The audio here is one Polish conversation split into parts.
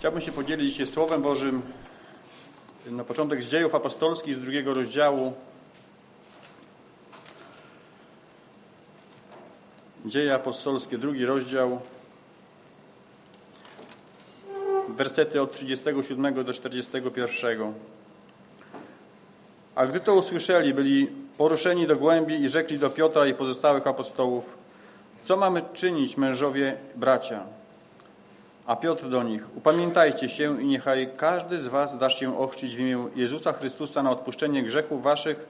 Chciałbym się podzielić się Słowem Bożym na początek z dziejów apostolskich z drugiego rozdziału. Dzieje apostolskie, drugi rozdział, wersety od 37 do 41. A gdy to usłyszeli, byli poruszeni do głębi i rzekli do Piotra i pozostałych apostołów, co mamy czynić, mężowie, bracia? A Piotr do nich, upamiętajcie się i niechaj każdy z was da się ochrzcić w imię Jezusa Chrystusa na odpuszczenie grzechów waszych,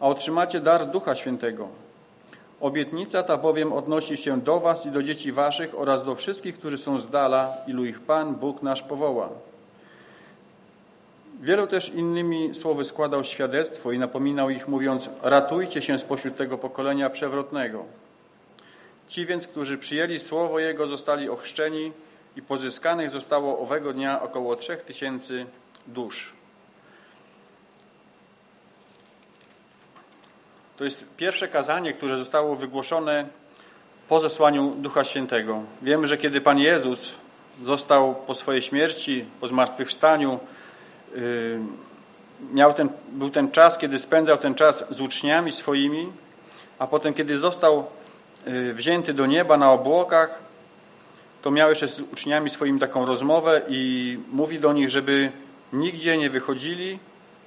a otrzymacie dar Ducha Świętego. Obietnica ta bowiem odnosi się do was i do dzieci waszych oraz do wszystkich, którzy są z dala, ilu ich Pan, Bóg nasz powoła. Wielu też innymi słowy składał świadectwo i napominał ich, mówiąc, ratujcie się spośród tego pokolenia przewrotnego. Ci więc, którzy przyjęli słowo Jego, zostali ochrzczeni, i pozyskanych zostało owego dnia około trzech tysięcy dusz. To jest pierwsze kazanie, które zostało wygłoszone po zesłaniu Ducha Świętego. Wiemy, że kiedy Pan Jezus został po swojej śmierci, po zmartwychwstaniu, yy, miał ten, był ten czas, kiedy spędzał ten czas z uczniami swoimi, a potem, kiedy został yy, wzięty do nieba na obłokach, to miał jeszcze z uczniami swoimi taką rozmowę i mówi do nich, żeby nigdzie nie wychodzili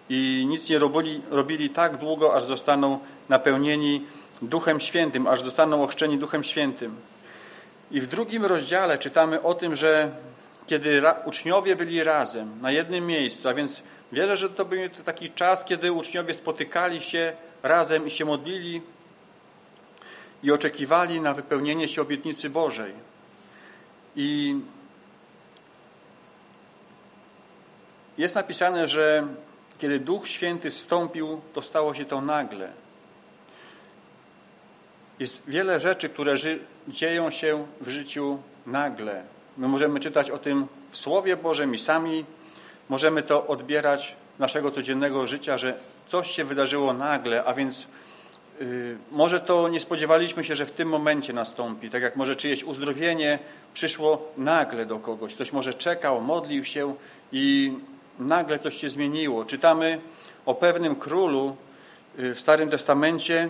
i nic nie robili, robili tak długo, aż zostaną napełnieni Duchem Świętym, aż zostaną ochrzczeni Duchem Świętym. I w drugim rozdziale czytamy o tym, że kiedy uczniowie byli razem, na jednym miejscu, a więc wierzę, że to był taki czas, kiedy uczniowie spotykali się razem i się modlili i oczekiwali na wypełnienie się obietnicy Bożej. I jest napisane, że kiedy Duch Święty stąpił, to stało się to nagle. Jest wiele rzeczy, które dzieją się w życiu nagle. My możemy czytać o tym w Słowie Bożym i sami możemy to odbierać naszego codziennego życia, że coś się wydarzyło nagle, a więc może to nie spodziewaliśmy się, że w tym momencie nastąpi, tak jak może czyjeś uzdrowienie przyszło nagle do kogoś. Ktoś może czekał, modlił się i nagle coś się zmieniło. Czytamy o pewnym królu y, w Starym Testamencie,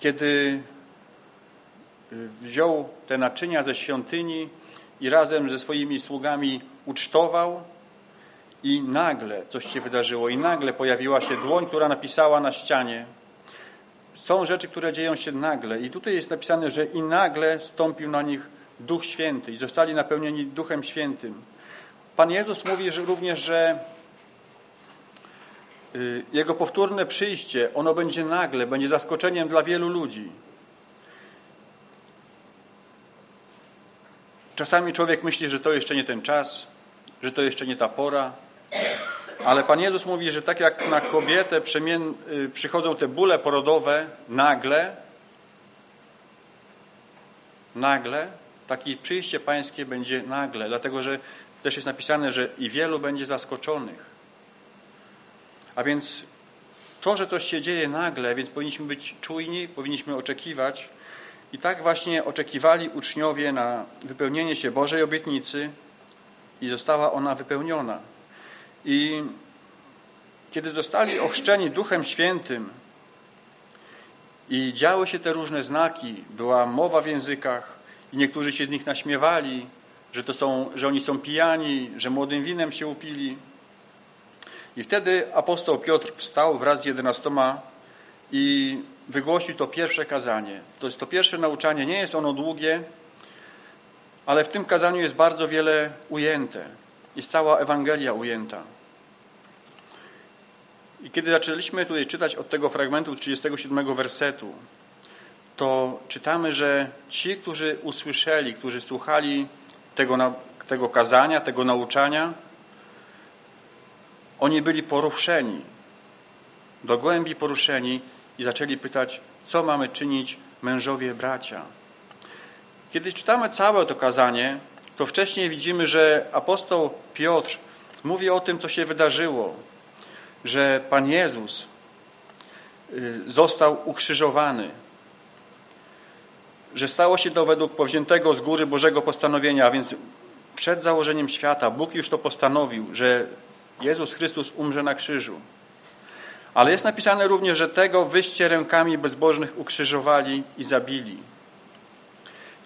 kiedy y, wziął te naczynia ze świątyni i razem ze swoimi sługami ucztował i nagle coś się wydarzyło i nagle pojawiła się dłoń, która napisała na ścianie są rzeczy, które dzieją się nagle. I tutaj jest napisane, że i nagle stąpił na nich Duch Święty i zostali napełnieni Duchem Świętym. Pan Jezus mówi że również, że y, Jego powtórne przyjście, ono będzie nagle, będzie zaskoczeniem dla wielu ludzi. Czasami człowiek myśli, że to jeszcze nie ten czas, że to jeszcze nie ta pora, ale Pan Jezus mówi, że tak jak na kobietę y, przychodzą te bóle porodowe nagle, nagle, takie przyjście Pańskie będzie nagle, dlatego że też jest napisane, że i wielu będzie zaskoczonych. A więc to, że coś się dzieje nagle, więc powinniśmy być czujni, powinniśmy oczekiwać. I tak właśnie oczekiwali uczniowie na wypełnienie się Bożej obietnicy i została ona wypełniona. I kiedy zostali ochrzczeni Duchem Świętym i działy się te różne znaki, była mowa w językach i niektórzy się z nich naśmiewali, że, to są, że oni są pijani, że młodym winem się upili. I wtedy apostoł Piotr wstał wraz z jedenastoma i wygłosił to pierwsze kazanie. To jest to pierwsze nauczanie, nie jest ono długie, ale w tym kazaniu jest bardzo wiele ujęte. Jest cała Ewangelia ujęta. I kiedy zaczęliśmy tutaj czytać od tego fragmentu 37 wersetu, to czytamy, że ci, którzy usłyszeli, którzy słuchali tego, tego kazania, tego nauczania, oni byli poruszeni, do głębi poruszeni i zaczęli pytać, co mamy czynić mężowie, bracia. Kiedy czytamy całe to kazanie, to wcześniej widzimy, że apostoł Piotr mówi o tym, co się wydarzyło, że Pan Jezus y, został ukrzyżowany, że stało się to według powziętego z góry Bożego postanowienia, a więc Przed założeniem świata Bóg już to postanowił, że Jezus Chrystus umrze na krzyżu. Ale jest napisane również, że tego wyście rękami bezbożnych ukrzyżowali i zabili.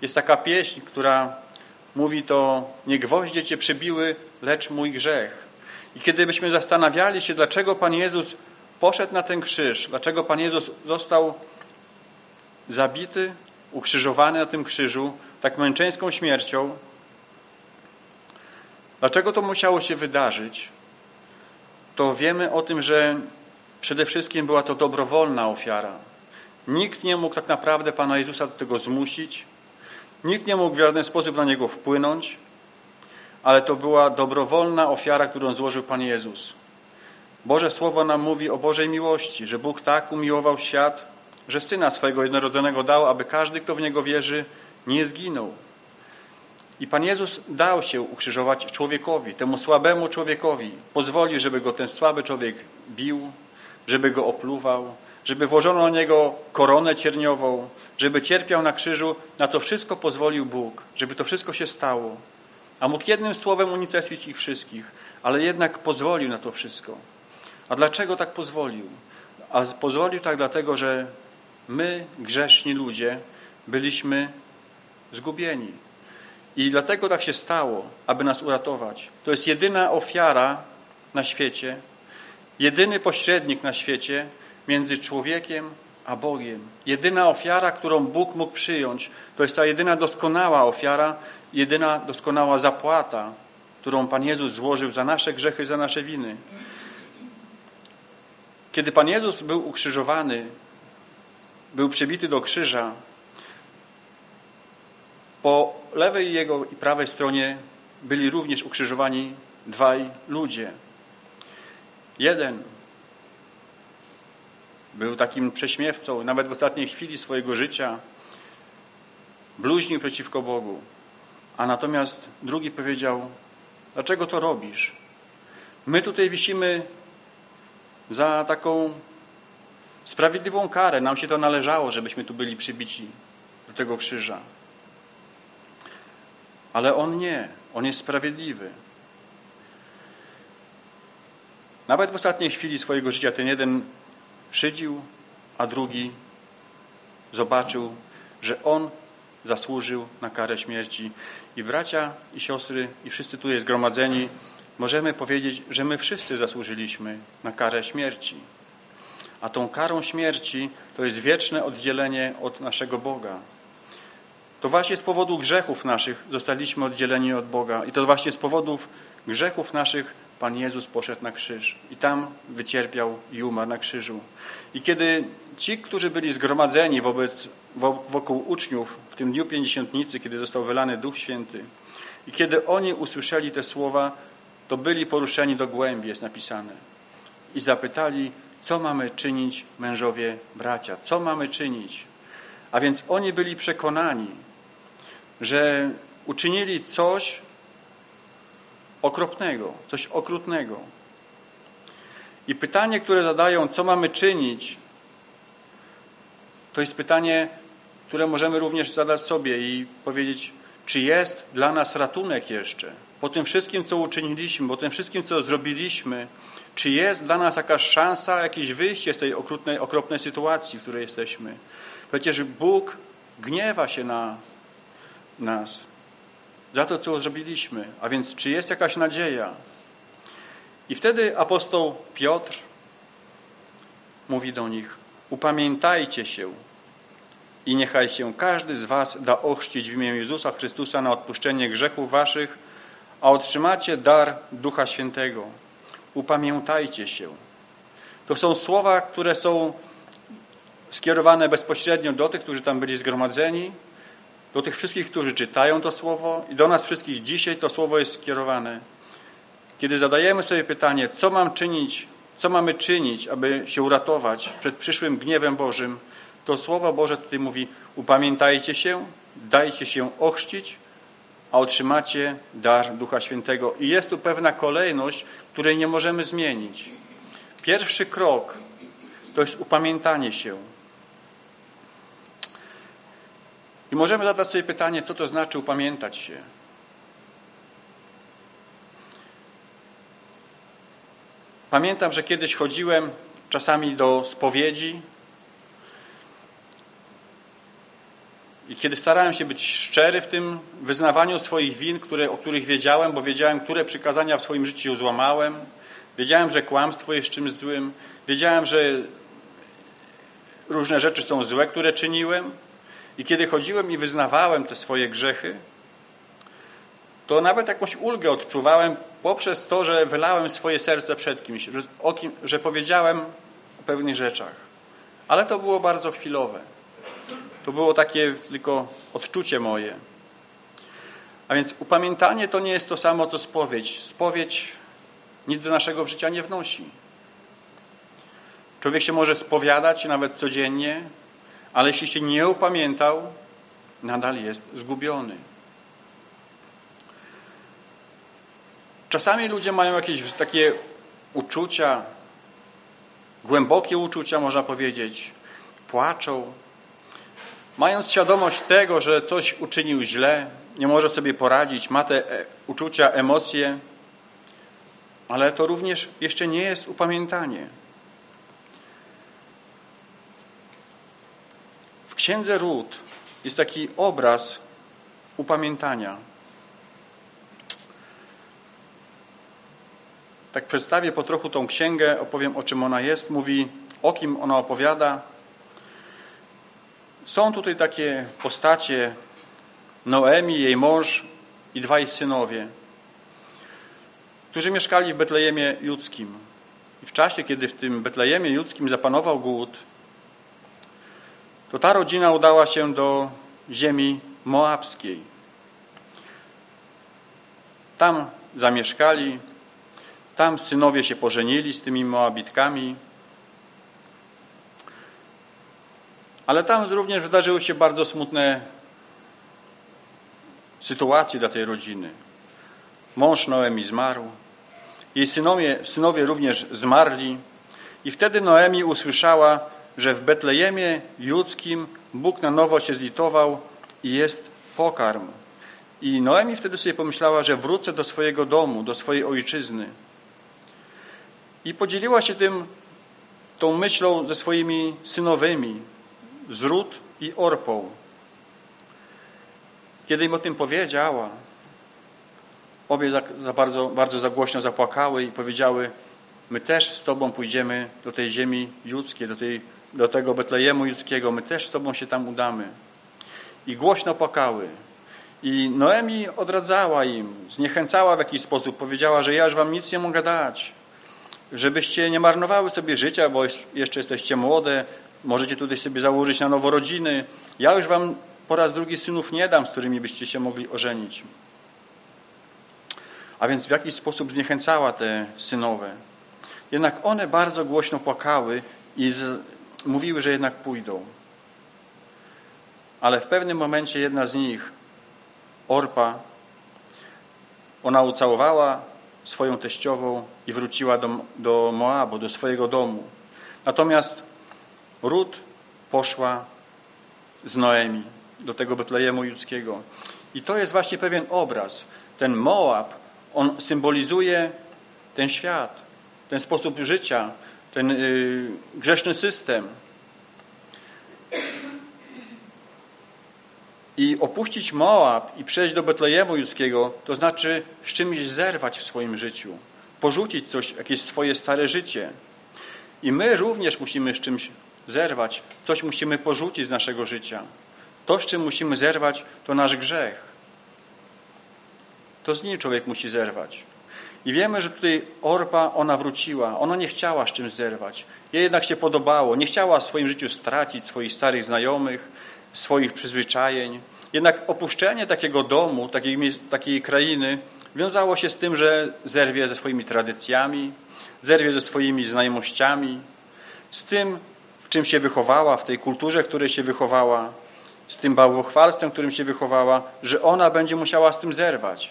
Jest taka pieśń, która mówi to, nie gwoździe Cię przybiły, lecz mój grzech. I kiedy byśmy zastanawiali się, dlaczego Pan Jezus poszedł na ten krzyż, dlaczego Pan Jezus został zabity, ukrzyżowany na tym krzyżu, tak męczeńską śmiercią, dlaczego to musiało się wydarzyć, to wiemy o tym, że przede wszystkim była to dobrowolna ofiara. Nikt nie mógł tak naprawdę Pana Jezusa do tego zmusić, nikt nie mógł w żaden sposób na Niego wpłynąć, ale to była dobrowolna ofiara, którą złożył Pan Jezus. Boże Słowo nam mówi o Bożej miłości, że Bóg tak umiłował świat, że Syna swojego jednorodzonego dał, aby każdy, kto w Niego wierzy, nie zginął. I Pan Jezus dał się ukrzyżować człowiekowi, temu słabemu człowiekowi. Pozwolił, żeby go ten słaby człowiek bił, żeby go opluwał, żeby włożono na niego koronę cierniową, żeby cierpiał na krzyżu. Na to wszystko pozwolił Bóg, żeby to wszystko się stało. A mógł jednym słowem unicestwić ich wszystkich, ale jednak pozwolił na to wszystko. A dlaczego tak pozwolił? A pozwolił tak dlatego, że my, grzeszni ludzie, byliśmy zgubieni. I dlatego tak się stało, aby nas uratować. To jest jedyna ofiara na świecie, jedyny pośrednik na świecie między człowiekiem a Bogiem. Jedyna ofiara, którą Bóg mógł przyjąć, to jest ta jedyna doskonała ofiara, jedyna doskonała zapłata, którą Pan Jezus złożył za nasze grzechy, za nasze winy. Kiedy Pan Jezus był ukrzyżowany, był przybity do krzyża, po lewej jego i prawej stronie byli również ukrzyżowani dwaj ludzie. Jeden był takim prześmiewcą, nawet w ostatniej chwili swojego życia bluźnił przeciwko Bogu. A natomiast drugi powiedział, dlaczego to robisz? My tutaj wisimy za taką sprawiedliwą karę. Nam się to należało, żebyśmy tu byli przybici do tego krzyża. Ale On nie. On jest sprawiedliwy. Nawet w ostatniej chwili swojego życia ten jeden szydził, a drugi zobaczył, że on zasłużył na karę śmierci. I bracia i siostry i wszyscy tu jest zgromadzeni, możemy powiedzieć, że my wszyscy zasłużyliśmy na karę śmierci. A tą karą śmierci to jest wieczne oddzielenie od naszego Boga. To właśnie z powodu grzechów naszych zostaliśmy oddzieleni od Boga i to właśnie z powodów grzechów naszych Pan Jezus poszedł na krzyż i tam wycierpiał i umarł na krzyżu. I kiedy ci, którzy byli zgromadzeni wobec, wokół uczniów w tym dniu pięćdziesiątnicy, kiedy został wylany Duch Święty i kiedy oni usłyszeli te słowa, to byli poruszeni do głębi, jest napisane. I zapytali, co mamy czynić mężowie bracia? Co mamy czynić? A więc oni byli przekonani, że uczynili coś okropnego, coś okrutnego. I pytanie, które zadają, co mamy czynić, to jest pytanie, które możemy również zadać sobie i powiedzieć, czy jest dla nas ratunek jeszcze? Po tym wszystkim, co uczyniliśmy, po tym wszystkim, co zrobiliśmy, czy jest dla nas jakaś szansa, jakieś wyjście z tej okrutnej, okropnej sytuacji, w której jesteśmy? Przecież Bóg gniewa się na nas za to, co zrobiliśmy. A więc czy jest jakaś nadzieja? I wtedy apostoł Piotr mówi do nich, upamiętajcie się i niechaj się każdy z was da ochrzcić w imię Jezusa Chrystusa na odpuszczenie grzechów waszych, a otrzymacie dar Ducha Świętego. Upamiętajcie się. To są słowa, które są skierowane bezpośrednio do tych, którzy tam byli zgromadzeni, do tych wszystkich, którzy czytają to słowo i do nas wszystkich dzisiaj to słowo jest skierowane. Kiedy zadajemy sobie pytanie, co mam czynić, co mamy czynić, aby się uratować przed przyszłym gniewem Bożym, to Słowo Boże tutaj mówi, upamiętajcie się, dajcie się ochrzcić, a otrzymacie dar Ducha Świętego. I jest tu pewna kolejność, której nie możemy zmienić. Pierwszy krok to jest upamiętanie się. I możemy zadać sobie pytanie, co to znaczy upamiętać się. Pamiętam, że kiedyś chodziłem czasami do spowiedzi i kiedy starałem się być szczery w tym wyznawaniu swoich win, które, o których wiedziałem, bo wiedziałem, które przykazania w swoim życiu złamałem, wiedziałem, że kłamstwo jest czymś złym, wiedziałem, że różne rzeczy są złe, które czyniłem i kiedy chodziłem i wyznawałem te swoje grzechy, to nawet jakąś ulgę odczuwałem poprzez to, że wylałem swoje serce przed kimś, że, kim, że powiedziałem o pewnych rzeczach. Ale to było bardzo chwilowe. To było takie tylko odczucie moje. A więc upamiętanie to nie jest to samo, co spowiedź. Spowiedź nic do naszego życia nie wnosi. Człowiek się może spowiadać nawet codziennie, ale jeśli się nie upamiętał, nadal jest zgubiony. Czasami ludzie mają jakieś takie uczucia, głębokie uczucia, można powiedzieć, płaczą, mając świadomość tego, że coś uczynił źle, nie może sobie poradzić, ma te e, uczucia, emocje, ale to również jeszcze nie jest upamiętanie. Księdze Ród jest taki obraz upamiętania. tak przedstawię po trochu tą księgę, opowiem o czym ona jest, mówi o kim ona opowiada. Są tutaj takie postacie Noemi, jej mąż i dwaj synowie, którzy mieszkali w Betlejemie Judzkim. I w czasie, kiedy w tym Betlejemie Judzkim zapanował głód, to ta rodzina udała się do ziemi moabskiej. Tam zamieszkali, tam synowie się pożenili z tymi Moabitkami. Ale tam również wydarzyły się bardzo smutne sytuacje dla tej rodziny. Mąż Noemi zmarł, jej synowie, synowie również zmarli i wtedy Noemi usłyszała, że w Betlejemie judzkim Bóg na nowo się zlitował i jest pokarm. I Noemi wtedy sobie pomyślała, że wrócę do swojego domu, do swojej ojczyzny. I podzieliła się tym, tą myślą ze swoimi synowymi, z Rut i Orpą. Kiedy im o tym powiedziała, obie za, za bardzo, bardzo za głośno zapłakały i powiedziały, my też z Tobą pójdziemy do tej ziemi judzkiej, do, tej, do tego Betlejemu judzkiego, my też z Tobą się tam udamy. I głośno płakały. I Noemi odradzała im, zniechęcała w jakiś sposób, powiedziała, że ja już wam nic nie mogę dać żebyście nie marnowały sobie życia, bo jeszcze jesteście młode, możecie tutaj sobie założyć na nowo rodziny. Ja już wam po raz drugi synów nie dam, z którymi byście się mogli ożenić. A więc w jakiś sposób zniechęcała te synowe. Jednak one bardzo głośno płakały i. mówiły, że jednak pójdą. Ale w pewnym momencie jedna z nich, Orpa, ona ucałowała swoją teściową i wróciła do, do Moabu, do swojego domu. Natomiast Rut poszła z Noemi do tego Betlejemu judzkiego. I to jest właśnie pewien obraz. Ten Moab, on symbolizuje ten świat, ten sposób życia, ten yy, grzeszny system, I opuścić Moab i przejść do Betlejemu Judzkiego, to znaczy z czymś zerwać w swoim życiu, porzucić coś, jakieś swoje stare życie. I my również musimy z czymś zerwać, coś musimy porzucić z naszego życia. To, z czym musimy zerwać, to nasz grzech. To z nim człowiek musi zerwać. I wiemy, że tutaj Orpa, ona wróciła. Ona nie chciała z czymś zerwać. Jej jednak się podobało. Nie chciała w swoim życiu stracić swoich starych znajomych, swoich przyzwyczajeń. Jednak opuszczenie takiego domu, takiej, takiej krainy wiązało się z tym, że zerwie ze swoimi tradycjami, zerwie ze swoimi znajomościami, z tym, w czym się wychowała, w tej kulturze, w której się wychowała, z tym bałwochwalstwem, którym się wychowała, że ona będzie musiała z tym zerwać.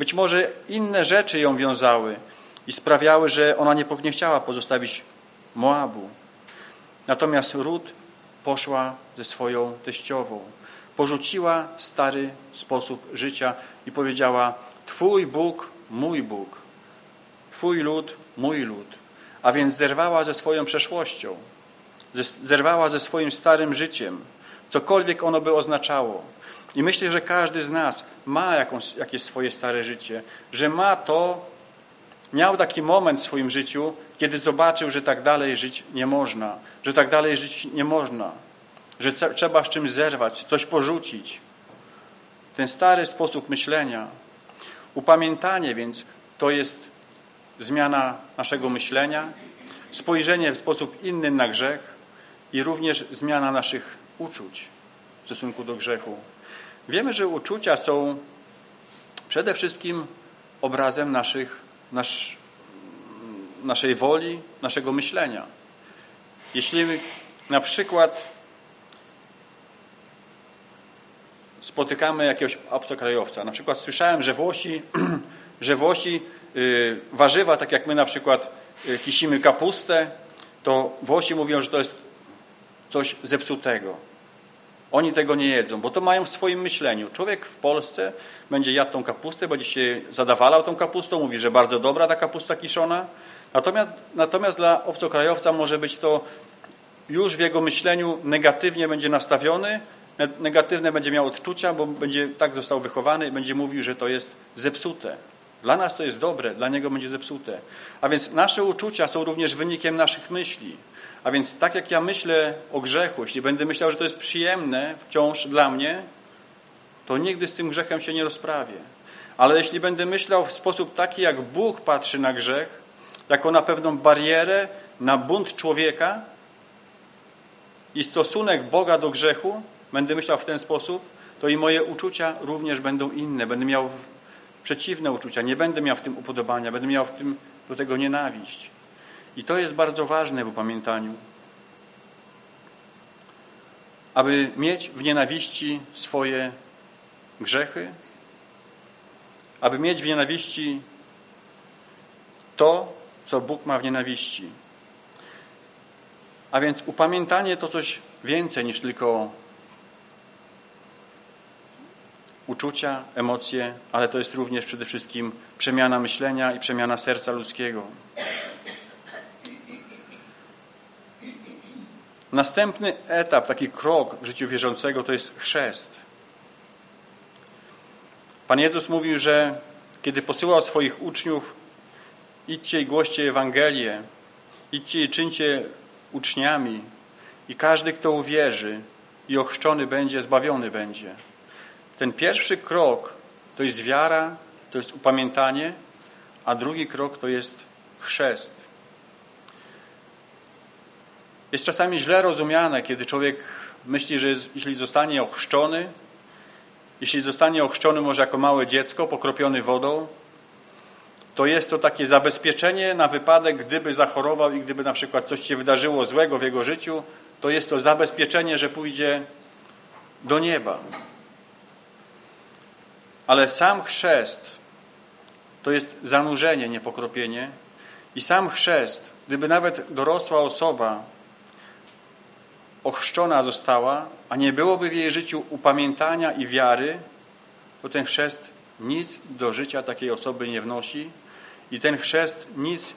Być może inne rzeczy ją wiązały i sprawiały, że ona nie, chciała pozostawić Moabu. Natomiast Rut poszła ze swoją teściową. Porzuciła stary sposób życia i powiedziała Twój Bóg, mój Bóg. Twój lud, mój lud. A więc zerwała ze swoją przeszłością, zerwała ze swoim starym życiem, cokolwiek ono by oznaczało. I myślę, że każdy z nas ma jakąś, jakieś swoje stare życie, że ma to, miał taki moment w swoim życiu, kiedy zobaczył, że tak dalej żyć nie można, że tak dalej żyć nie można, że trzeba z czymś zerwać, coś porzucić. Ten stary sposób myślenia. Upamiętanie więc to jest zmiana naszego myślenia, spojrzenie w sposób inny na grzech i również zmiana naszych uczuć w stosunku do grzechu. Wiemy, że uczucia są przede wszystkim obrazem naszych, nasz, naszej woli, naszego myślenia. Jeśli na przykład spotykamy jakiegoś obcokrajowca, na przykład słyszałem, że Włosi, że Włosi y, warzywa, tak jak my na przykład y, kisimy kapustę, to Włosi mówią, że to jest coś zepsutego. Oni tego nie jedzą, bo to mają w swoim myśleniu. Człowiek w Polsce będzie jadł tą kapustę, będzie się zadawalał tą kapustą, mówi, że bardzo dobra ta kapusta kiszona. Natomiast, natomiast dla obcokrajowca może być to już w jego myśleniu negatywnie będzie nastawiony, negatywne będzie miał odczucia, bo będzie tak został wychowany i będzie mówił, że to jest zepsute. Dla nas to jest dobre, dla niego będzie zepsute. A więc nasze uczucia są również wynikiem naszych myśli. A więc tak jak ja myślę o grzechu, jeśli będę myślał, że to jest przyjemne wciąż dla mnie, to nigdy z tym grzechem się nie rozprawię. Ale jeśli będę myślał w sposób taki, jak Bóg patrzy na grzech, jako na pewną barierę, na bunt człowieka i stosunek Boga do grzechu, będę myślał w ten sposób, to i moje uczucia również będą inne. Będę miał przeciwne uczucia. Nie będę miał w tym upodobania, będę miał w tym do tego nienawiść. I to jest bardzo ważne w upamiętaniu. Aby mieć w nienawiści swoje grzechy, aby mieć w nienawiści to, co Bóg ma w nienawiści. A więc upamiętanie to coś więcej niż tylko uczucia, emocje, ale to jest również przede wszystkim przemiana myślenia i przemiana serca ludzkiego. Następny etap, taki krok w życiu wierzącego to jest chrzest. Pan Jezus mówił, że kiedy posyłał swoich uczniów, idźcie i głoście Ewangelię, idźcie i czyńcie uczniami i każdy, kto uwierzy i ochrzczony będzie, zbawiony będzie. Ten pierwszy krok to jest wiara, to jest upamiętanie, a drugi krok to jest chrzest. Jest czasami źle rozumiane, kiedy człowiek myśli, że jeśli zostanie ochrzczony, jeśli zostanie ochrzczony może jako małe dziecko, pokropiony wodą, to jest to takie zabezpieczenie na wypadek, gdyby zachorował i gdyby na przykład coś się wydarzyło złego w jego życiu, to jest to zabezpieczenie, że pójdzie do nieba. Ale sam chrzest to jest zanurzenie, nie pokropienie. I sam chrzest, gdyby nawet dorosła osoba ochrzczona została, a nie byłoby w jej życiu upamiętania i wiary, to ten chrzest nic do życia takiej osoby nie wnosi i ten chrzest nic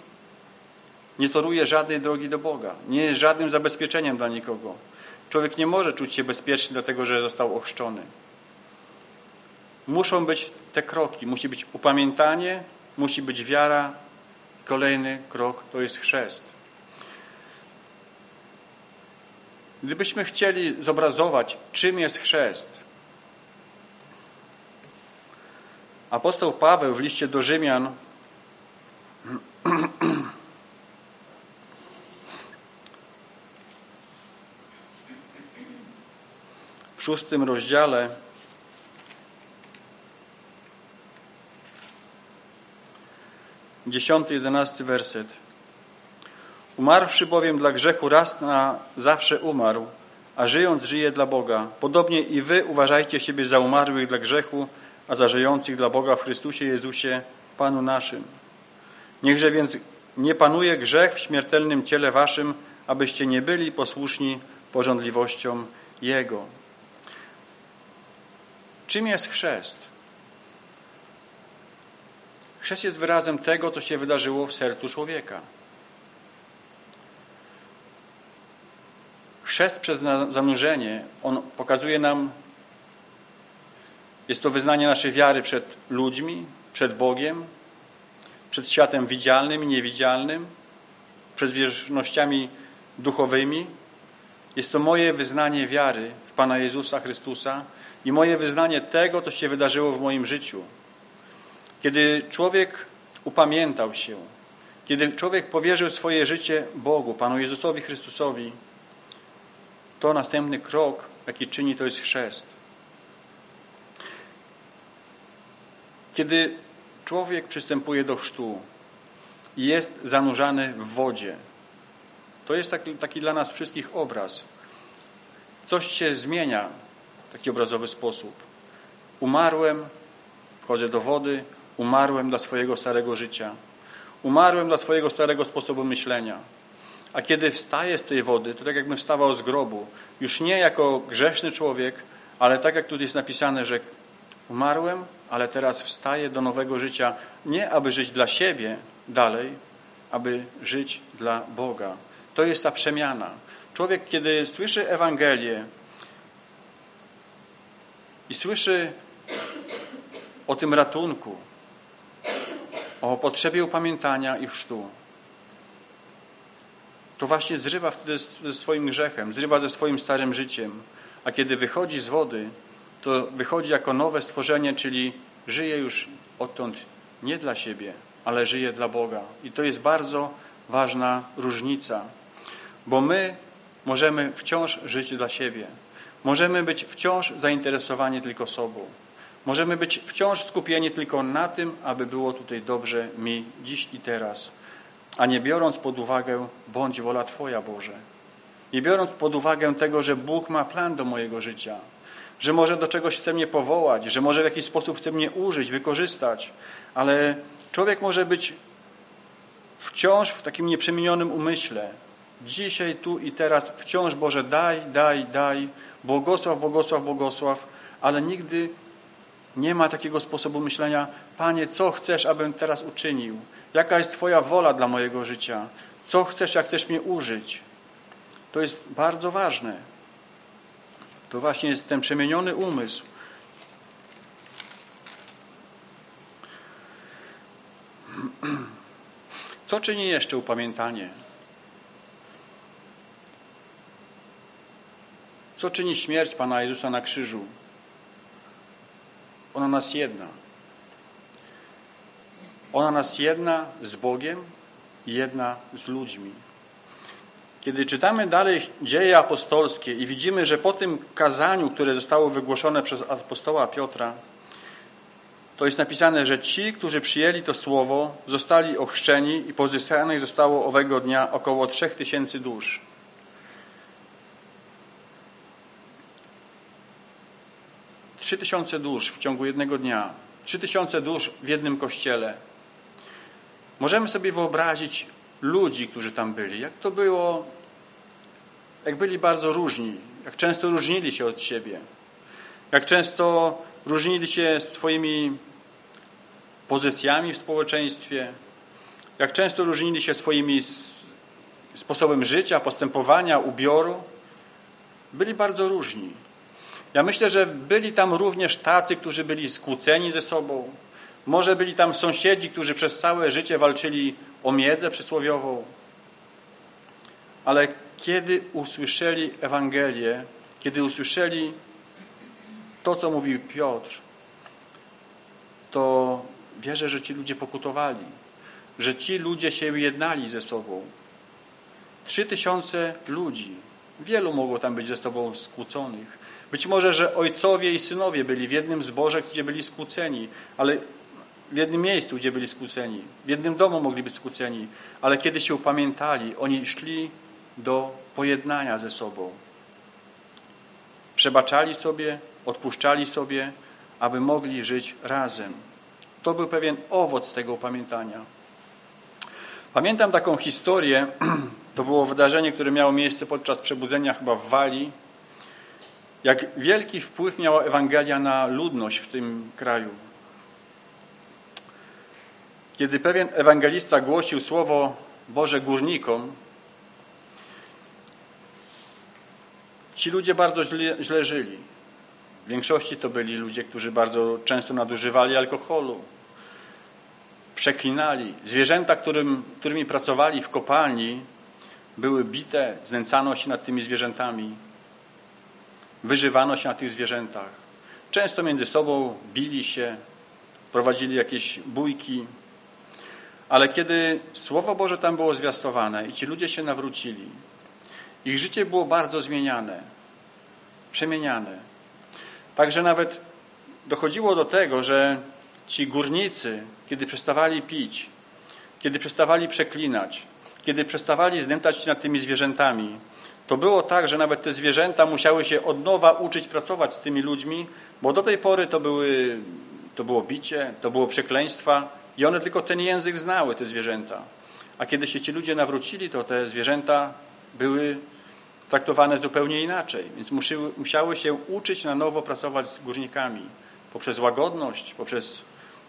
nie toruje żadnej drogi do Boga. Nie jest żadnym zabezpieczeniem dla nikogo. Człowiek nie może czuć się bezpieczny dlatego, że został ochrzczony. Muszą być te kroki. Musi być upamiętanie, musi być wiara. Kolejny krok to jest chrzest. Gdybyśmy chcieli zobrazować, czym jest chrzest, apostoł Paweł w liście do Rzymian w szóstym rozdziale dziesiąty, jedenasty werset. Umarłszy bowiem dla grzechu raz na zawsze umarł, a żyjąc żyje dla Boga. Podobnie i wy uważajcie siebie za umarłych dla grzechu, a za żyjących dla Boga w Chrystusie Jezusie, Panu naszym. Niechże więc nie panuje grzech w śmiertelnym ciele waszym, abyście nie byli posłuszni porządliwościom Jego. Czym jest chrzest? Chrzest jest wyrazem tego, co się wydarzyło w sercu człowieka. Chrzest przez zanurzenie, on pokazuje nam, jest to wyznanie naszej wiary przed ludźmi, przed Bogiem, przed światem widzialnym i niewidzialnym, przed wierznościami duchowymi. Jest to moje wyznanie wiary w Pana Jezusa Chrystusa i moje wyznanie tego, co się wydarzyło w moim życiu. Kiedy człowiek upamiętał się, kiedy człowiek powierzył swoje życie Bogu, Panu Jezusowi Chrystusowi, to następny krok, jaki czyni, to jest chrzest. Kiedy człowiek przystępuje do chrztu i jest zanurzany w wodzie, to jest taki, taki dla nas wszystkich obraz. Coś się zmienia w taki obrazowy sposób. Umarłem, wchodzę do wody, umarłem dla swojego starego życia. Umarłem dla swojego starego sposobu myślenia. A kiedy wstaję z tej wody, to tak jakbym wstawał z grobu. Już nie jako grzeszny człowiek, ale tak jak tutaj jest napisane, że umarłem, ale teraz wstaję do nowego życia. Nie aby żyć dla siebie dalej, aby żyć dla Boga. To jest ta przemiana. Człowiek, kiedy słyszy Ewangelię i słyszy o tym ratunku, o potrzebie upamiętania i chrztu, to właśnie zrywa wtedy ze swoim grzechem, zrywa ze swoim starym życiem. A kiedy wychodzi z wody, to wychodzi jako nowe stworzenie, czyli żyje już odtąd nie dla siebie, ale żyje dla Boga. I to jest bardzo ważna różnica, bo my możemy wciąż żyć dla siebie. Możemy być wciąż zainteresowani tylko sobą. Możemy być wciąż skupieni tylko na tym, aby było tutaj dobrze mi dziś i teraz. A nie biorąc pod uwagę, bądź wola Twoja, Boże. Nie biorąc pod uwagę tego, że Bóg ma plan do mojego życia, że może do czegoś chce mnie powołać, że może w jakiś sposób chce mnie użyć, wykorzystać, ale człowiek może być wciąż w takim nieprzemienionym umyśle. Dzisiaj, tu i teraz wciąż, Boże, daj, daj, daj, błogosław, błogosław, błogosław, ale nigdy nie ma takiego sposobu myślenia, Panie, co chcesz, abym teraz uczynił? Jaka jest Twoja wola dla mojego życia? Co chcesz, jak chcesz mnie użyć? To jest bardzo ważne. To właśnie jest ten przemieniony umysł. Co czyni jeszcze upamiętanie? Co czyni śmierć Pana Jezusa na krzyżu? Ona nas jedna. Ona nas jedna z Bogiem i jedna z ludźmi. Kiedy czytamy dalej dzieje apostolskie i widzimy, że po tym kazaniu, które zostało wygłoszone przez apostoła Piotra, to jest napisane, że ci, którzy przyjęli to słowo, zostali ochrzczeni i pozyskanych zostało owego dnia około trzech tysięcy dusz. Trzy tysiące dusz w ciągu jednego dnia. Trzy tysiące dusz w jednym kościele. Możemy sobie wyobrazić ludzi, którzy tam byli. Jak to było, jak byli bardzo różni. Jak często różnili się od siebie. Jak często różnili się swoimi pozycjami w społeczeństwie. Jak często różnili się swoimi sposobem życia, postępowania, ubioru. Byli bardzo różni. Ja myślę, że byli tam również tacy, którzy byli skłóceni ze sobą. Może byli tam sąsiedzi, którzy przez całe życie walczyli o miedzę przysłowiową. Ale kiedy usłyszeli Ewangelię, kiedy usłyszeli to, co mówił Piotr, to wierzę, że ci ludzie pokutowali, że ci ludzie się jednali ze sobą. Trzy tysiące ludzi. Wielu mogło tam być ze sobą skłóconych. Być może, że ojcowie i synowie byli w jednym zborze, gdzie byli skłóceni, ale w jednym miejscu, gdzie byli skłóceni. W jednym domu mogli być skłóceni, ale kiedy się upamiętali, oni szli do pojednania ze sobą. Przebaczali sobie, odpuszczali sobie, aby mogli żyć razem. To był pewien owoc tego upamiętania. Pamiętam taką historię, to było wydarzenie, które miało miejsce podczas przebudzenia chyba w Walii, jak wielki wpływ miała Ewangelia na ludność w tym kraju. kiedy pewien ewangelista głosił słowo Boże górnikom, ci ludzie bardzo źle, źle żyli. W większości to byli ludzie, którzy bardzo często nadużywali alkoholu, przeklinali. Zwierzęta, którym, którymi pracowali w kopalni, były bite, znęcano się nad tymi zwierzętami, wyżywano się na tych zwierzętach. Często między sobą bili się, prowadzili jakieś bójki. Ale kiedy Słowo Boże tam było zwiastowane i ci ludzie się nawrócili, ich życie było bardzo zmieniane, przemieniane. Także nawet dochodziło do tego, że ci górnicy, kiedy przestawali pić, kiedy przestawali przeklinać, kiedy przestawali znęcać się nad tymi zwierzętami, to było tak, że nawet te zwierzęta musiały się od nowa uczyć pracować z tymi ludźmi, bo do tej pory to, były, to było bicie, to było przekleństwa i one tylko ten język znały, te zwierzęta. A kiedy się ci ludzie nawrócili, to te zwierzęta były traktowane zupełnie inaczej. Więc musiały, musiały się uczyć na nowo pracować z górnikami poprzez łagodność, poprzez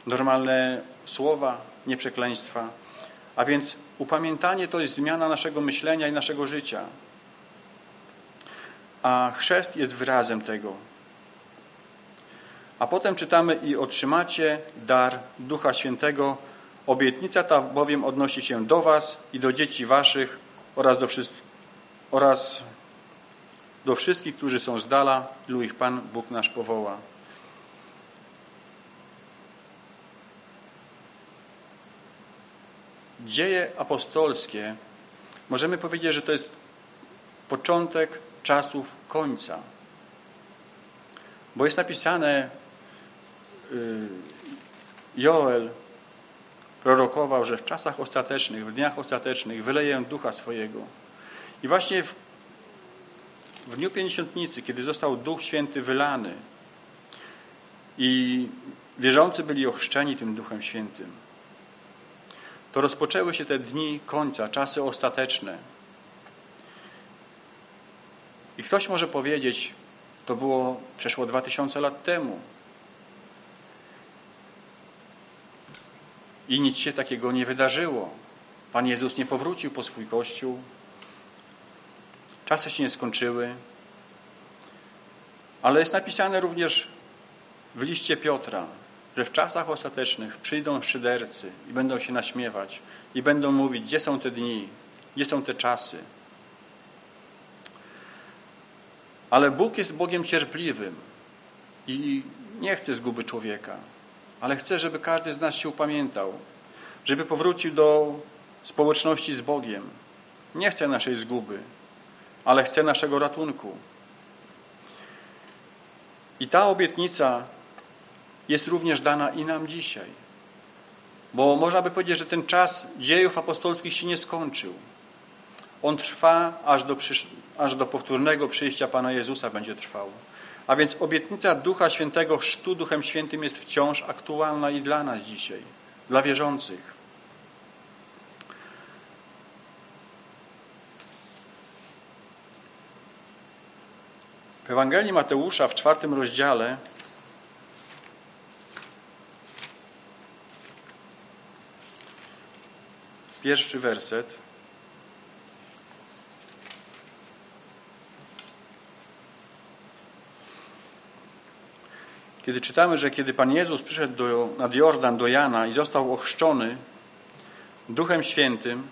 normalne słowa, nieprzekleństwa. A więc upamiętanie to jest zmiana naszego myślenia i naszego życia. A chrzest jest wyrazem tego. A potem czytamy i otrzymacie dar Ducha Świętego. Obietnica ta bowiem odnosi się do was i do dzieci waszych oraz do, oraz do wszystkich, którzy są z dala, ilu ich Pan Bóg nasz powoła. Dzieje apostolskie, możemy powiedzieć, że to jest początek czasów końca. Bo jest napisane, y, Joel prorokował, że w czasach ostatecznych, w dniach ostatecznych wyleję ducha swojego. I właśnie w, w dniu pięćdziesiątnicy, kiedy został Duch Święty wylany i wierzący byli ochrzczeni tym Duchem Świętym, to rozpoczęły się te dni końca, czasy ostateczne. I ktoś może powiedzieć, to było przeszło dwa tysiące lat temu. I nic się takiego nie wydarzyło. Pan Jezus nie powrócił po swój Kościół. Czasy się nie skończyły. Ale jest napisane również w liście Piotra, że w czasach ostatecznych przyjdą szydercy i będą się naśmiewać i będą mówić, gdzie są te dni, gdzie są te czasy. Ale Bóg jest Bogiem cierpliwym i nie chce zguby człowieka, ale chce, żeby każdy z nas się upamiętał, żeby powrócił do społeczności z Bogiem. Nie chce naszej zguby, ale chce naszego ratunku. I ta obietnica jest również dana i nam dzisiaj. Bo można by powiedzieć, że ten czas dziejów apostolskich się nie skończył. On trwa aż do, aż do powtórnego przyjścia Pana Jezusa będzie trwał. A więc obietnica Ducha Świętego, chrztu Duchem Świętym jest wciąż aktualna i dla nas dzisiaj, dla wierzących. W Ewangelii Mateusza w czwartym rozdziale pierwszy werset Kiedy czytamy, że kiedy Pan Jezus przyszedł do, nad Jordan do Jana i został ochrzczony Duchem Świętym,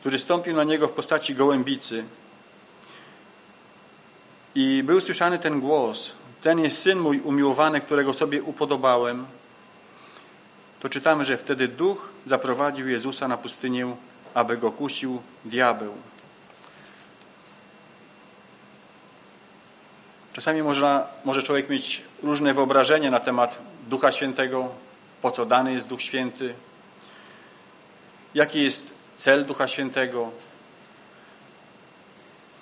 który stąpił na niego w postaci gołębicy i był słyszany ten głos, ten jest Syn mój umiłowany, którego sobie upodobałem, to czytamy, że wtedy Duch zaprowadził Jezusa na pustynię, aby go kusił diabeł. Czasami można, może człowiek mieć różne wyobrażenia na temat Ducha Świętego, po co dany jest Duch Święty, jaki jest cel Ducha Świętego.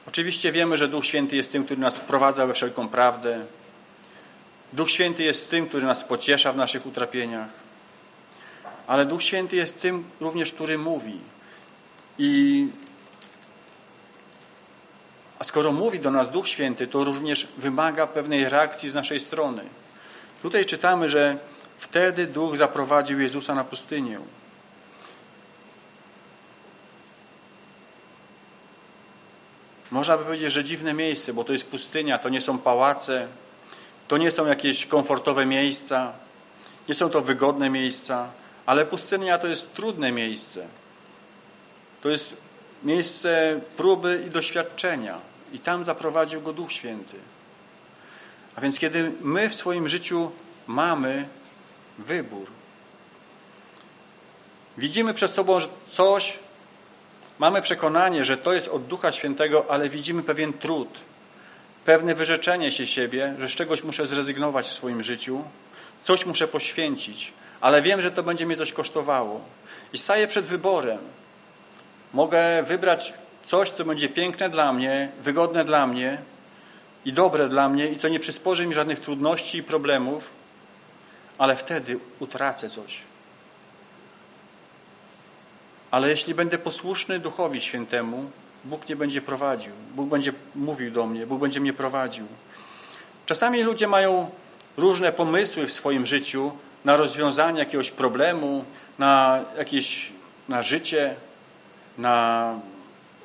Oczywiście wiemy, że Duch Święty jest tym, który nas wprowadza we wszelką prawdę. Duch Święty jest tym, który nas pociesza w naszych utrapieniach. Ale Duch Święty jest tym również, który mówi. I a skoro mówi do nas Duch Święty, to również wymaga pewnej reakcji z naszej strony. Tutaj czytamy, że wtedy Duch zaprowadził Jezusa na pustynię. Można by powiedzieć, że dziwne miejsce, bo to jest pustynia, to nie są pałace, to nie są jakieś komfortowe miejsca, nie są to wygodne miejsca, ale pustynia to jest trudne miejsce. To jest miejsce próby i doświadczenia. I tam zaprowadził go Duch Święty. A więc kiedy my w swoim życiu mamy wybór, widzimy przed sobą coś, mamy przekonanie, że to jest od Ducha Świętego, ale widzimy pewien trud, pewne wyrzeczenie się siebie, że z czegoś muszę zrezygnować w swoim życiu, coś muszę poświęcić, ale wiem, że to będzie mnie coś kosztowało. I staję przed wyborem. Mogę wybrać coś, co będzie piękne dla mnie, wygodne dla mnie i dobre dla mnie i co nie przysporzy mi żadnych trudności i problemów, ale wtedy utracę coś. Ale jeśli będę posłuszny Duchowi Świętemu, Bóg nie będzie prowadził. Bóg będzie mówił do mnie, Bóg będzie mnie prowadził. Czasami ludzie mają różne pomysły w swoim życiu na rozwiązanie jakiegoś problemu, na jakieś na życie, na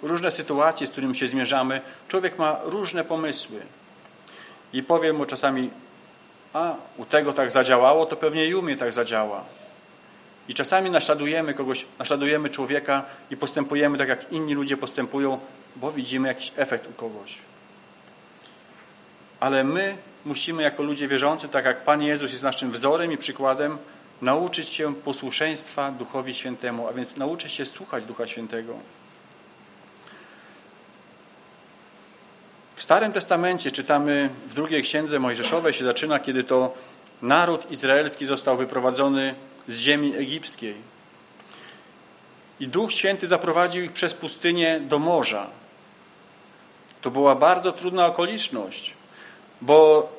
różne sytuacje, z którymi się zmierzamy. Człowiek ma różne pomysły. I powiem mu czasami, a u tego tak zadziałało, to pewnie i u mnie tak zadziała. I czasami naśladujemy kogoś, naśladujemy człowieka i postępujemy tak, jak inni ludzie postępują, bo widzimy jakiś efekt u kogoś. Ale my musimy jako ludzie wierzący, tak jak Pan Jezus jest naszym wzorem i przykładem, nauczyć się posłuszeństwa Duchowi Świętemu, a więc nauczyć się słuchać Ducha Świętego. W Starym Testamencie czytamy w drugiej księdze Mojżeszowej się zaczyna, kiedy to naród izraelski został wyprowadzony z ziemi egipskiej. I Duch Święty zaprowadził ich przez pustynię do morza. To była bardzo trudna okoliczność, bo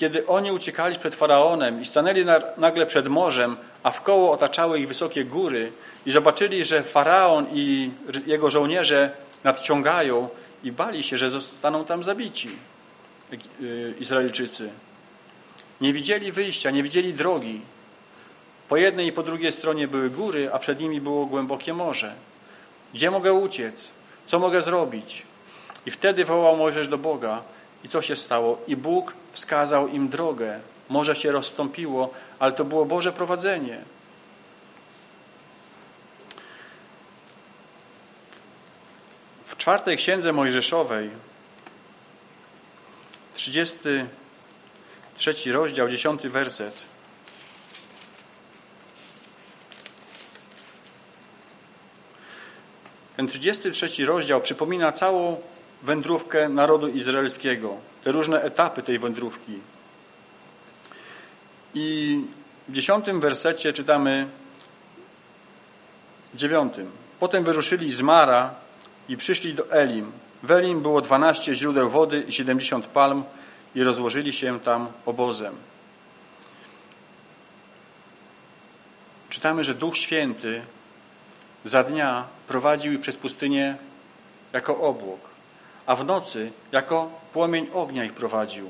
kiedy oni uciekali przed Faraonem i stanęli nagle przed morzem, a w koło otaczały ich wysokie góry i zobaczyli, że Faraon i jego żołnierze nadciągają i bali się, że zostaną tam zabici y, Izraelczycy. Nie widzieli wyjścia, nie widzieli drogi. Po jednej i po drugiej stronie były góry, a przed nimi było głębokie morze. Gdzie mogę uciec? Co mogę zrobić? I wtedy wołał Mojżesz do Boga. I co się stało? I Bóg wskazał im drogę. Morze się rozstąpiło, ale to było Boże prowadzenie. W czwartej księdze Mojżeszowej, 33 rozdział, 10 werset. Ten 33 rozdział przypomina całą wędrówkę narodu izraelskiego, te różne etapy tej wędrówki. I w dziesiątym wersecie czytamy dziewiątym. Potem wyruszyli z Mara i przyszli do Elim. W Elim było dwanaście źródeł wody i siedemdziesiąt palm i rozłożyli się tam obozem. Czytamy, że Duch Święty za dnia prowadził przez pustynię jako obłok, a w nocy jako płomień ognia ich prowadził.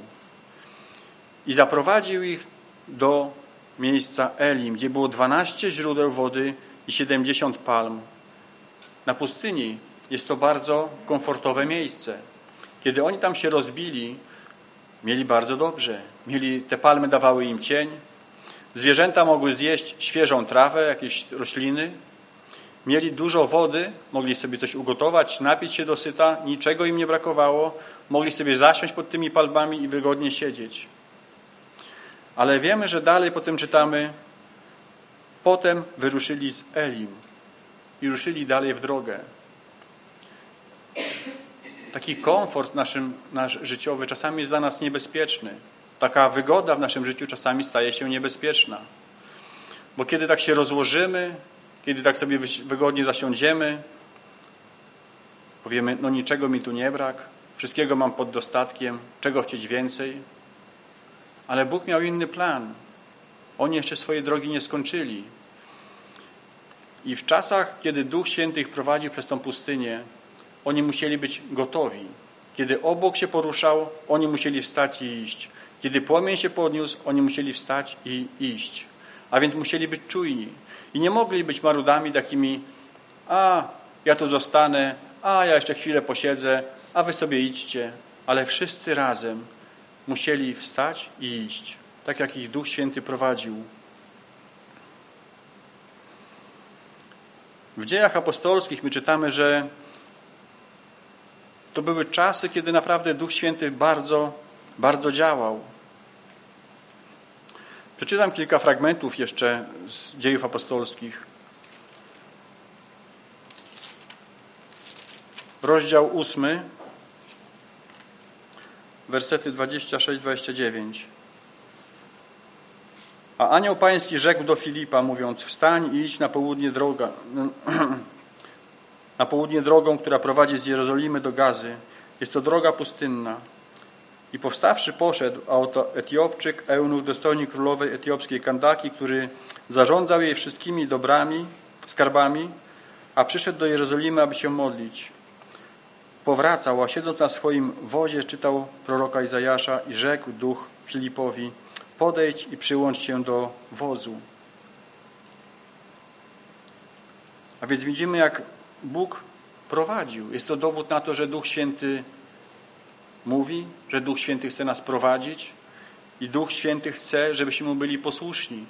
I zaprowadził ich do miejsca Elim, gdzie było dwanaście źródeł wody i siedemdziesiąt palm. Na pustyni jest to bardzo komfortowe miejsce. Kiedy oni tam się rozbili, mieli bardzo dobrze. Mieli, te palmy dawały im cień. Zwierzęta mogły zjeść świeżą trawę, jakieś rośliny. Mieli dużo wody, mogli sobie coś ugotować, napić się dosyta, niczego im nie brakowało. Mogli sobie zasiąść pod tymi palmami i wygodnie siedzieć. Ale wiemy, że dalej potem czytamy, potem wyruszyli z Elim i ruszyli dalej w drogę. Taki komfort naszym, nasz życiowy czasami jest dla nas niebezpieczny. Taka wygoda w naszym życiu czasami staje się niebezpieczna. Bo kiedy tak się rozłożymy, kiedy tak sobie wygodnie zasiądziemy, powiemy, no niczego mi tu nie brak, wszystkiego mam pod dostatkiem, czego chcieć więcej. Ale Bóg miał inny plan. Oni jeszcze swojej drogi nie skończyli. I w czasach, kiedy Duch Święty ich prowadził przez tą pustynię, oni musieli być gotowi. Kiedy obok się poruszał, oni musieli wstać i iść. Kiedy płomień się podniósł, oni musieli wstać i iść. A więc musieli być czujni. I nie mogli być marudami takimi, a ja tu zostanę, a ja jeszcze chwilę posiedzę, a wy sobie idźcie, ale wszyscy razem musieli wstać i iść, tak jak ich Duch Święty prowadził. W dziejach apostolskich my czytamy, że to były czasy, kiedy naprawdę Duch Święty bardzo, bardzo działał. Przeczytam kilka fragmentów jeszcze z dziejów apostolskich. Rozdział ósmy, wersety 26-29. A anioł pański rzekł do Filipa, mówiąc, wstań i idź na południe droga, na południe drogą, która prowadzi z Jerozolimy do Gazy. Jest to droga pustynna. I powstawszy poszedł, a oto Etiopczyk, eunuch, dostojnik królowej etiopskiej Kandaki, który zarządzał jej wszystkimi dobrami, skarbami, a przyszedł do Jerozolimy, aby się modlić. Powracał, a siedząc na swoim wozie czytał proroka Izajasza i rzekł duch Filipowi, podejdź i przyłącz się do wozu. A więc widzimy, jak Bóg prowadził. Jest to dowód na to, że Duch Święty mówi, że Duch Święty chce nas prowadzić i Duch Święty chce, żebyśmy mu byli posłuszni.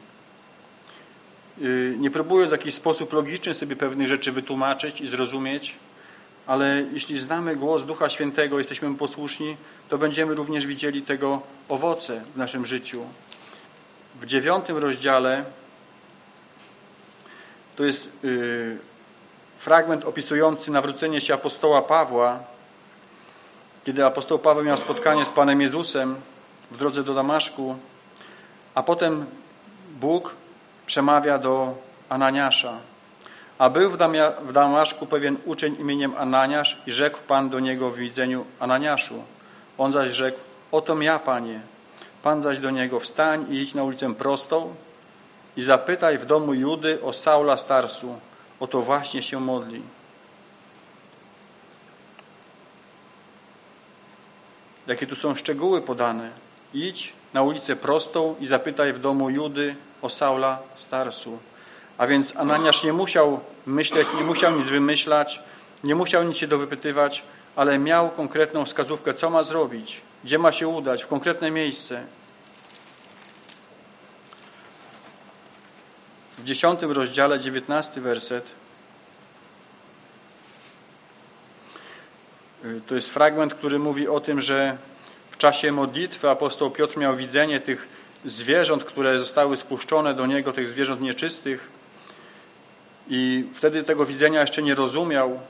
Y, nie próbując w jakiś sposób logiczny sobie pewnych rzeczy wytłumaczyć i zrozumieć, ale jeśli znamy głos Ducha Świętego, jesteśmy posłuszni, to będziemy również widzieli tego owoce w naszym życiu. W dziewiątym rozdziale to jest yy, fragment opisujący nawrócenie się apostoła Pawła, kiedy apostoł Paweł miał spotkanie z Panem Jezusem w drodze do Damaszku, a potem Bóg przemawia do Ananiasza. A był w Damaszku pewien uczeń imieniem Ananiasz i rzekł Pan do niego w widzeniu Ananiaszu. On zaś rzekł, oto ja, Panie. Pan zaś do niego, wstań i idź na ulicę prostą i zapytaj w domu Judy o Saula Starsu. Oto właśnie się modli. Jakie tu są szczegóły podane. Idź na ulicę prostą i zapytaj w domu Judy o Saula Starsu. A więc Ananiasz nie musiał myśleć, nie musiał nic wymyślać, nie musiał nic się dowypytywać, ale miał konkretną wskazówkę, co ma zrobić, gdzie ma się udać, w konkretne miejsce. W dziesiątym rozdziale, dziewiętnasty werset To jest fragment, który mówi o tym, że w czasie modlitwy apostoł Piotr miał widzenie tych zwierząt, które zostały spuszczone do niego, tych zwierząt nieczystych. I wtedy tego widzenia jeszcze nie rozumiał,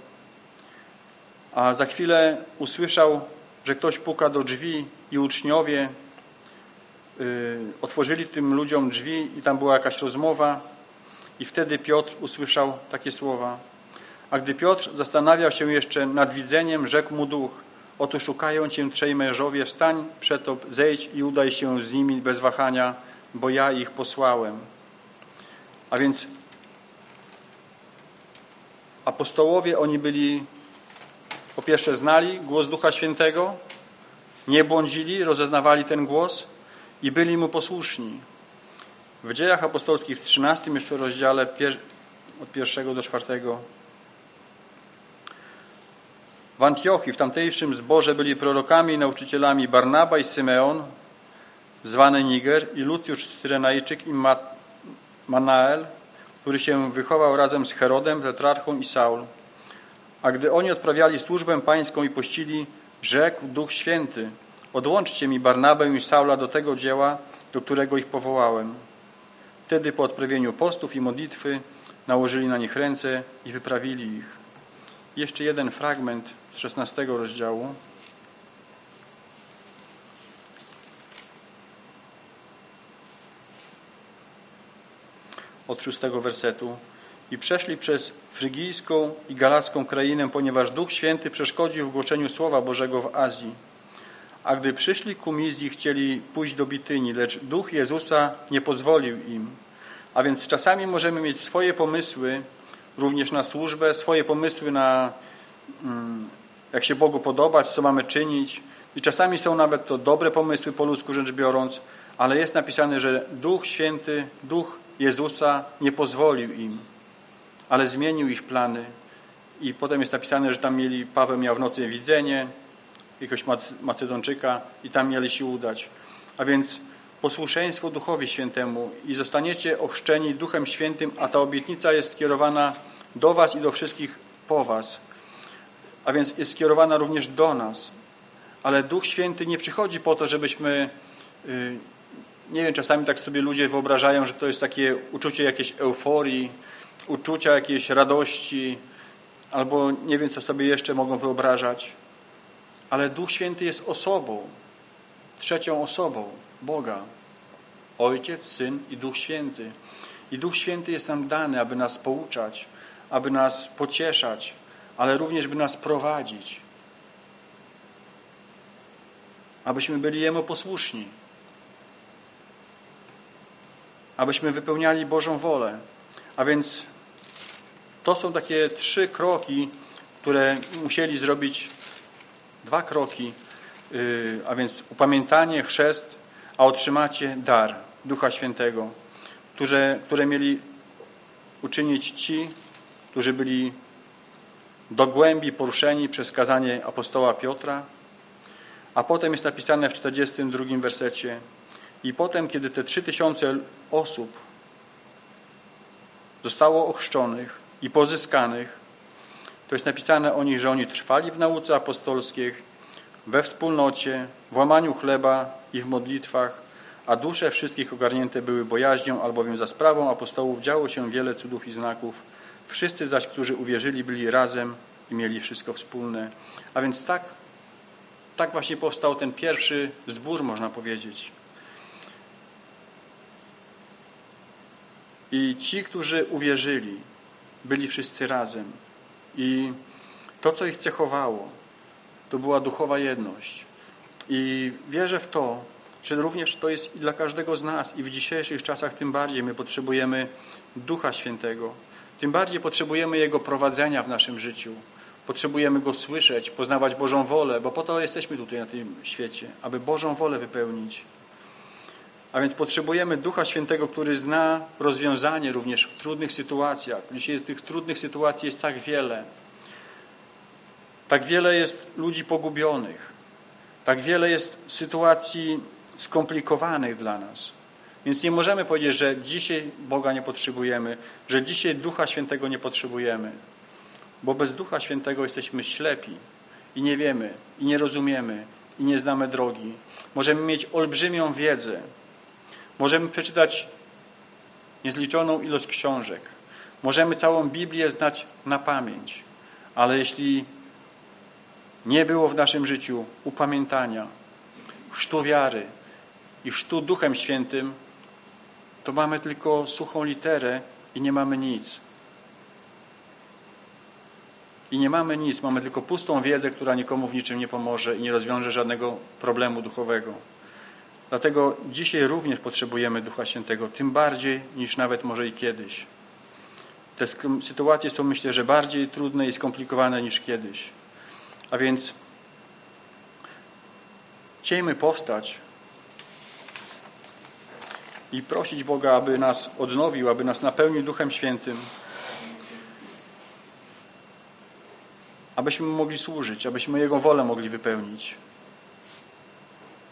a za chwilę usłyszał, że ktoś puka do drzwi i uczniowie y, otworzyli tym ludziom drzwi i tam była jakaś rozmowa i wtedy Piotr usłyszał takie słowa a gdy Piotr zastanawiał się jeszcze nad widzeniem, rzekł mu duch, oto szukają cię trzej mężowie, wstań, przetop, zejdź i udaj się z nimi bez wahania, bo ja ich posłałem. A więc apostołowie, oni byli po pierwsze znali głos Ducha Świętego, nie błądzili, rozeznawali ten głos i byli mu posłuszni. W dziejach apostolskich w 13 jeszcze rozdziale od pierwszego do czwartego w Antiochii, w tamtejszym zborze byli prorokami i nauczycielami Barnaba i Symeon, zwany Niger, i Lucjusz Cyrenajczyk i Manael, który się wychował razem z Herodem, tetrarchą i Saul. A gdy oni odprawiali służbę pańską i pościli, rzekł Duch Święty, odłączcie mi Barnabę i Saula do tego dzieła, do którego ich powołałem. Wtedy po odprawieniu postów i modlitwy nałożyli na nich ręce i wyprawili ich. Jeszcze jeden fragment z 16 rozdziału. Od szóstego wersetu. I przeszli przez frygijską i galacką krainę, ponieważ Duch Święty przeszkodził w głoszeniu Słowa Bożego w Azji. A gdy przyszli ku Mizji, chcieli pójść do Bityni, lecz Duch Jezusa nie pozwolił im. A więc czasami możemy mieć swoje pomysły, również na służbę, swoje pomysły na mm, jak się Bogu podobać, co mamy czynić. I czasami są nawet to dobre pomysły po ludzku rzecz biorąc, ale jest napisane, że Duch Święty, Duch Jezusa nie pozwolił im, ale zmienił ich plany i potem jest napisane, że tam mieli, Paweł miał w nocy widzenie, jakiegoś Macedonczyka i tam mieli się udać. A więc posłuszeństwo Duchowi Świętemu i zostaniecie ochrzczeni Duchem Świętym, a ta obietnica jest skierowana do Was i do wszystkich po Was. A więc jest skierowana również do nas. Ale Duch Święty nie przychodzi po to, żebyśmy y, nie wiem, czasami tak sobie ludzie wyobrażają, że to jest takie uczucie jakiejś euforii, uczucia jakiejś radości, albo nie wiem, co sobie jeszcze mogą wyobrażać. Ale Duch Święty jest osobą, trzecią osobą Boga. Ojciec, Syn i Duch Święty. I Duch Święty jest nam dany, aby nas pouczać, aby nas pocieszać, ale również by nas prowadzić. Abyśmy byli Jemu posłuszni. Abyśmy wypełniali Bożą wolę. A więc to są takie trzy kroki, które musieli zrobić, dwa kroki, a więc upamiętanie, chrzest, a otrzymacie dar Ducha Świętego, które, które mieli uczynić ci, którzy byli do głębi poruszeni przez kazanie apostoła Piotra, a potem jest napisane w 42 wersecie i potem, kiedy te trzy tysiące osób zostało ochrzczonych i pozyskanych, to jest napisane o nich, że oni trwali w nauce apostolskiej, we wspólnocie, w łamaniu chleba i w modlitwach, a dusze wszystkich ogarnięte były bojaźnią, albowiem za sprawą apostołów działo się wiele cudów i znaków. Wszyscy zaś, którzy uwierzyli, byli razem i mieli wszystko wspólne. A więc tak, tak właśnie powstał ten pierwszy zbór, można powiedzieć. I ci, którzy uwierzyli, byli wszyscy razem. I to, co ich cechowało, to była duchowa jedność. I wierzę w to, że również to jest i dla każdego z nas i w dzisiejszych czasach tym bardziej my potrzebujemy Ducha Świętego. Tym bardziej potrzebujemy Jego prowadzenia w naszym życiu. Potrzebujemy Go słyszeć, poznawać Bożą wolę, bo po to jesteśmy tutaj na tym świecie, aby Bożą wolę wypełnić. A więc potrzebujemy Ducha Świętego, który zna rozwiązanie również w trudnych sytuacjach. Dzisiaj tych trudnych sytuacji jest tak wiele. Tak wiele jest ludzi pogubionych. Tak wiele jest sytuacji skomplikowanych dla nas. Więc nie możemy powiedzieć, że dzisiaj Boga nie potrzebujemy, że dzisiaj Ducha Świętego nie potrzebujemy. Bo bez Ducha Świętego jesteśmy ślepi i nie wiemy, i nie rozumiemy, i nie znamy drogi. Możemy mieć olbrzymią wiedzę, Możemy przeczytać niezliczoną ilość książek. Możemy całą Biblię znać na pamięć. Ale jeśli nie było w naszym życiu upamiętania, chrztu wiary i chrztu Duchem Świętym, to mamy tylko suchą literę i nie mamy nic. I nie mamy nic, mamy tylko pustą wiedzę, która nikomu w niczym nie pomoże i nie rozwiąże żadnego problemu duchowego. Dlatego dzisiaj również potrzebujemy Ducha Świętego, tym bardziej niż nawet może i kiedyś. Te sytuacje są myślę, że bardziej trudne i skomplikowane niż kiedyś. A więc chciejmy powstać i prosić Boga, aby nas odnowił, aby nas napełnił Duchem Świętym, abyśmy mogli służyć, abyśmy Jego wolę mogli wypełnić.